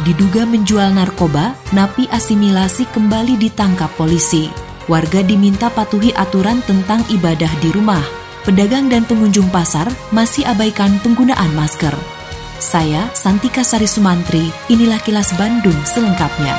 Diduga menjual narkoba, napi asimilasi kembali ditangkap polisi. Warga diminta patuhi aturan tentang ibadah di rumah. Pedagang dan pengunjung pasar masih abaikan penggunaan masker. Saya, Santika Sari Sumantri, inilah kilas Bandung selengkapnya.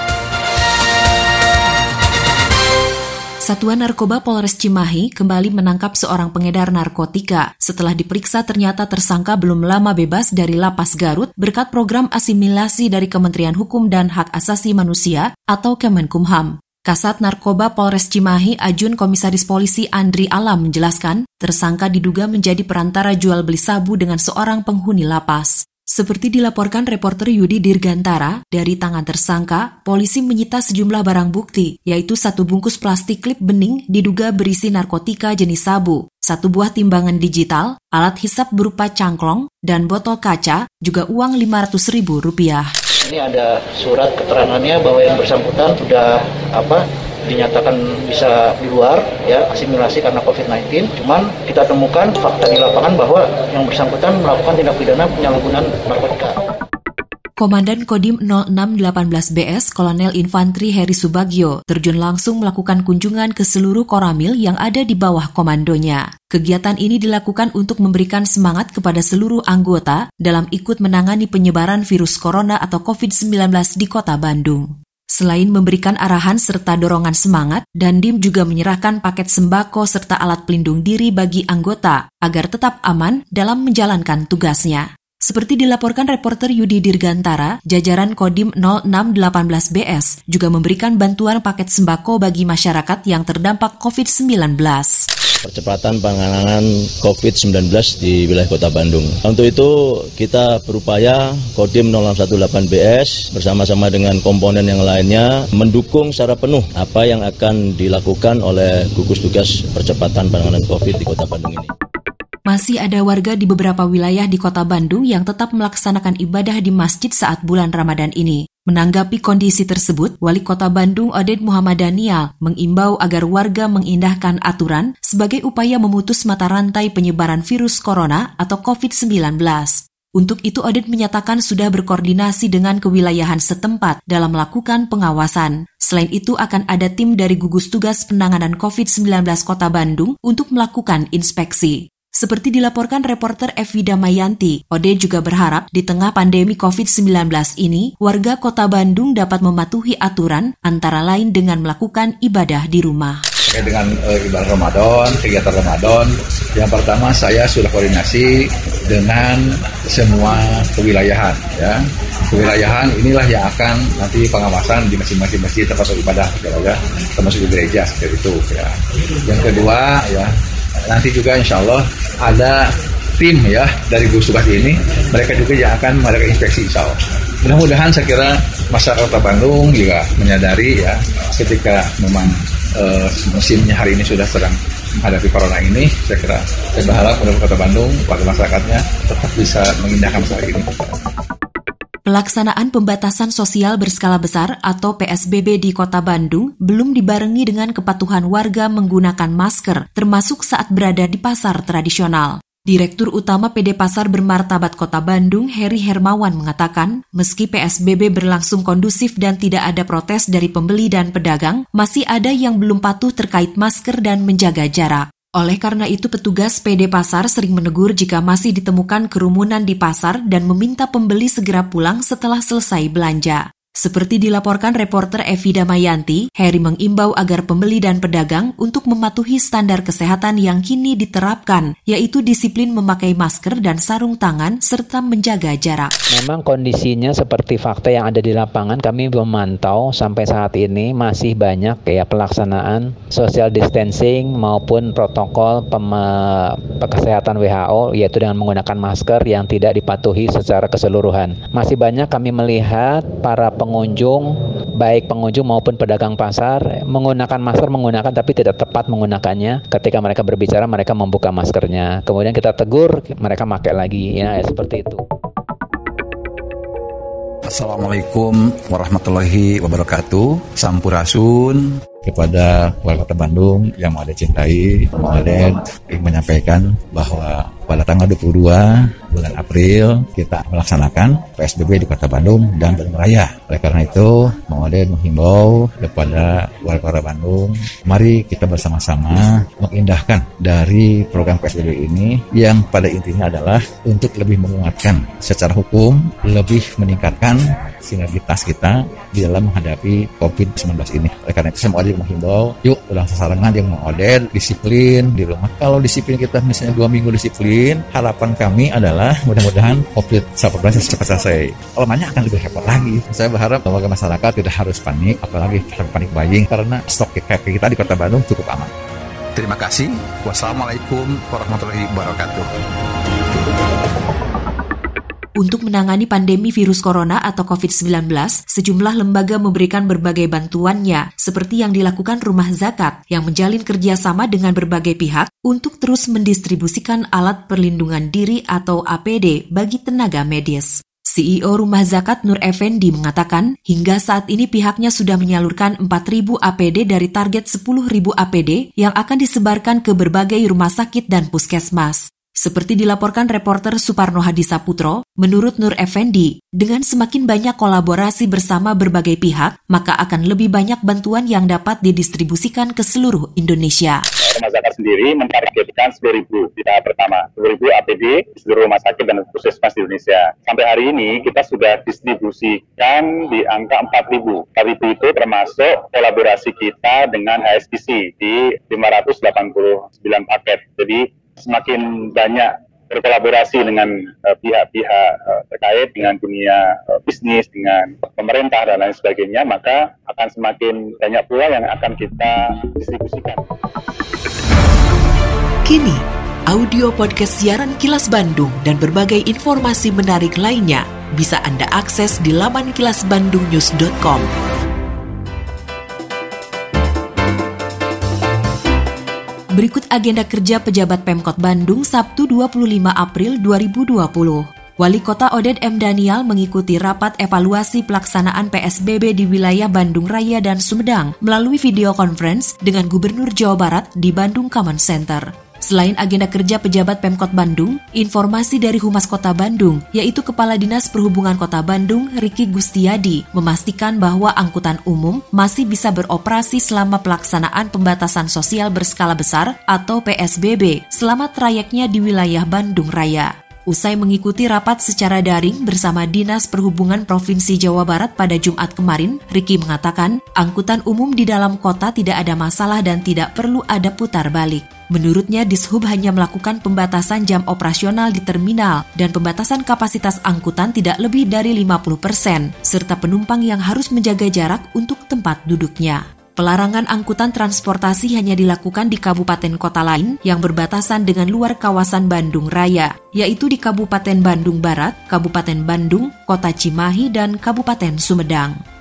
Satuan Narkoba Polres Cimahi kembali menangkap seorang pengedar narkotika. Setelah diperiksa ternyata tersangka belum lama bebas dari lapas Garut berkat program asimilasi dari Kementerian Hukum dan Hak Asasi Manusia atau Kemenkumham. Kasat Narkoba Polres Cimahi Ajun Komisaris Polisi Andri Alam menjelaskan, tersangka diduga menjadi perantara jual beli sabu dengan seorang penghuni lapas. Seperti dilaporkan reporter Yudi Dirgantara, dari tangan tersangka, polisi menyita sejumlah barang bukti, yaitu satu bungkus plastik klip bening diduga berisi narkotika jenis sabu, satu buah timbangan digital, alat hisap berupa cangklong, dan botol kaca, juga uang 500 ribu rupiah. Ini ada surat keterangannya bahwa yang bersangkutan sudah apa dinyatakan bisa di luar ya asimilasi karena COVID-19. Cuman kita temukan fakta di lapangan bahwa yang bersangkutan melakukan tindak pidana penyalahgunaan narkotika. Komandan Kodim 0618BS Kolonel Infantri Heri Subagio terjun langsung melakukan kunjungan ke seluruh koramil yang ada di bawah komandonya. Kegiatan ini dilakukan untuk memberikan semangat kepada seluruh anggota dalam ikut menangani penyebaran virus corona atau COVID-19 di kota Bandung. Selain memberikan arahan serta dorongan semangat, Dandim juga menyerahkan paket sembako serta alat pelindung diri bagi anggota agar tetap aman dalam menjalankan tugasnya. Seperti dilaporkan reporter Yudi Dirgantara, jajaran Kodim 0618BS juga memberikan bantuan paket sembako bagi masyarakat yang terdampak COVID-19 percepatan penanganan COVID-19 di wilayah kota Bandung. Untuk itu kita berupaya Kodim 018BS bersama-sama dengan komponen yang lainnya mendukung secara penuh apa yang akan dilakukan oleh gugus tugas percepatan penanganan COVID di kota Bandung ini. Masih ada warga di beberapa wilayah di kota Bandung yang tetap melaksanakan ibadah di masjid saat bulan Ramadan ini. Menanggapi kondisi tersebut, Wali Kota Bandung Oded Muhammad Daniel mengimbau agar warga mengindahkan aturan sebagai upaya memutus mata rantai penyebaran virus corona atau COVID-19. Untuk itu Oded menyatakan sudah berkoordinasi dengan kewilayahan setempat dalam melakukan pengawasan. Selain itu akan ada tim dari gugus tugas penanganan COVID-19 Kota Bandung untuk melakukan inspeksi. Seperti dilaporkan reporter Evi Damayanti, Ode juga berharap di tengah pandemi COVID-19 ini, warga kota Bandung dapat mematuhi aturan antara lain dengan melakukan ibadah di rumah. Dengan e, ibadah Ramadan, kegiatan Ramadan, yang pertama saya sudah koordinasi dengan semua kewilayahan. Ya. Kewilayahan inilah yang akan nanti pengawasan di masing-masing masjid termasuk ibadah, ya, termasuk di gereja seperti itu. Ya. Yang kedua, ya nanti juga insya Allah ada tim ya dari gugus ini. Mereka juga yang akan melakukan inspeksi insya Allah mudah-mudahan saya kira masyarakat kota Bandung juga menyadari ya ketika memang e, musimnya hari ini sudah sedang menghadapi corona ini saya kira saya berharap mudah kota Bandung warga masyarakatnya tetap bisa mengindahkan masalah ini Pelaksanaan pembatasan sosial berskala besar atau PSBB di Kota Bandung belum dibarengi dengan kepatuhan warga menggunakan masker, termasuk saat berada di pasar tradisional. Direktur Utama PD Pasar Bermartabat Kota Bandung, Heri Hermawan mengatakan, meski PSBB berlangsung kondusif dan tidak ada protes dari pembeli dan pedagang, masih ada yang belum patuh terkait masker dan menjaga jarak. Oleh karena itu, petugas PD Pasar sering menegur jika masih ditemukan kerumunan di pasar dan meminta pembeli segera pulang setelah selesai belanja. Seperti dilaporkan reporter Evi Damayanti, Heri mengimbau agar pembeli dan pedagang untuk mematuhi standar kesehatan yang kini diterapkan, yaitu disiplin memakai masker dan sarung tangan serta menjaga jarak. Memang kondisinya seperti fakta yang ada di lapangan, kami memantau sampai saat ini masih banyak ya pelaksanaan social distancing maupun protokol kesehatan WHO yaitu dengan menggunakan masker yang tidak dipatuhi secara keseluruhan. Masih banyak kami melihat para pengunjung baik pengunjung maupun pedagang pasar menggunakan masker menggunakan tapi tidak tepat menggunakannya. Ketika mereka berbicara mereka membuka maskernya. Kemudian kita tegur mereka pakai lagi ya seperti itu. Assalamualaikum warahmatullahi wabarakatuh. Sampurasun kepada warga Kota Bandung yang mau cintai, mau menyampaikan bahwa pada tanggal 22 bulan April kita melaksanakan PSBB di Kota Bandung dan Bandung Raya. Oleh karena itu, Mang menghimbau kepada warga Bandung, mari kita bersama-sama mengindahkan dari program PSBB ini yang pada intinya adalah untuk lebih menguatkan secara hukum, lebih meningkatkan sinergitas kita di dalam menghadapi COVID-19 ini. Oleh karena itu saya mau menghimbau, yuk ulang sasarangan yang mau disiplin di rumah. Kalau disiplin kita misalnya dua minggu disiplin, harapan kami adalah mudah-mudahan COVID-19 cepat selesai. Kalau banyak akan lebih hebat lagi. Saya berharap warga masyarakat tidak harus panik, apalagi panik buying, karena stok kayak kita di kota Bandung cukup aman. Terima kasih. Wassalamualaikum warahmatullahi wabarakatuh. Untuk menangani pandemi virus corona atau COVID-19, sejumlah lembaga memberikan berbagai bantuannya, seperti yang dilakukan Rumah Zakat, yang menjalin kerjasama dengan berbagai pihak untuk terus mendistribusikan alat perlindungan diri atau APD bagi tenaga medis. CEO Rumah Zakat Nur Effendi mengatakan, hingga saat ini pihaknya sudah menyalurkan 4.000 APD dari target 10.000 APD yang akan disebarkan ke berbagai rumah sakit dan puskesmas. Seperti dilaporkan reporter Suparno Hadi Saputro, menurut Nur Effendi, dengan semakin banyak kolaborasi bersama berbagai pihak, maka akan lebih banyak bantuan yang dapat didistribusikan ke seluruh Indonesia. Rumah sendiri mentargetkan 10.000 di tahap pertama, 10.000 APD di seluruh rumah sakit dan puskesmas di Indonesia. Sampai hari ini kita sudah distribusikan di angka 4.000. 4.000 itu termasuk kolaborasi kita dengan HSBC di 589 paket. Jadi semakin banyak berkolaborasi dengan eh, pihak-pihak uh, terkait dengan dunia uh, bisnis, dengan pemerintah dan lain sebagainya, maka akan semakin banyak pula yang akan kita distribusikan. Kini, audio podcast siaran Kilas Bandung dan berbagai informasi menarik lainnya bisa Anda akses di laman kilasbandungnews.com. Berikut agenda kerja pejabat Pemkot Bandung Sabtu 25 April 2020. Wali Kota Oded M. Daniel mengikuti rapat evaluasi pelaksanaan PSBB di wilayah Bandung Raya dan Sumedang melalui video conference dengan Gubernur Jawa Barat di Bandung Common Center. Selain agenda kerja pejabat Pemkot Bandung, informasi dari Humas Kota Bandung, yaitu Kepala Dinas Perhubungan Kota Bandung, Riki Gustiadi, memastikan bahwa angkutan umum masih bisa beroperasi selama pelaksanaan pembatasan sosial berskala besar atau PSBB selama trayeknya di wilayah Bandung Raya. Usai mengikuti rapat secara daring bersama Dinas Perhubungan Provinsi Jawa Barat pada Jumat kemarin, Riki mengatakan angkutan umum di dalam kota tidak ada masalah dan tidak perlu ada putar balik. Menurutnya, Dishub hanya melakukan pembatasan jam operasional di terminal dan pembatasan kapasitas angkutan tidak lebih dari 50 persen, serta penumpang yang harus menjaga jarak untuk tempat duduknya. Pelarangan angkutan transportasi hanya dilakukan di kabupaten kota lain yang berbatasan dengan luar kawasan Bandung Raya, yaitu di Kabupaten Bandung Barat, Kabupaten Bandung, Kota Cimahi, dan Kabupaten Sumedang.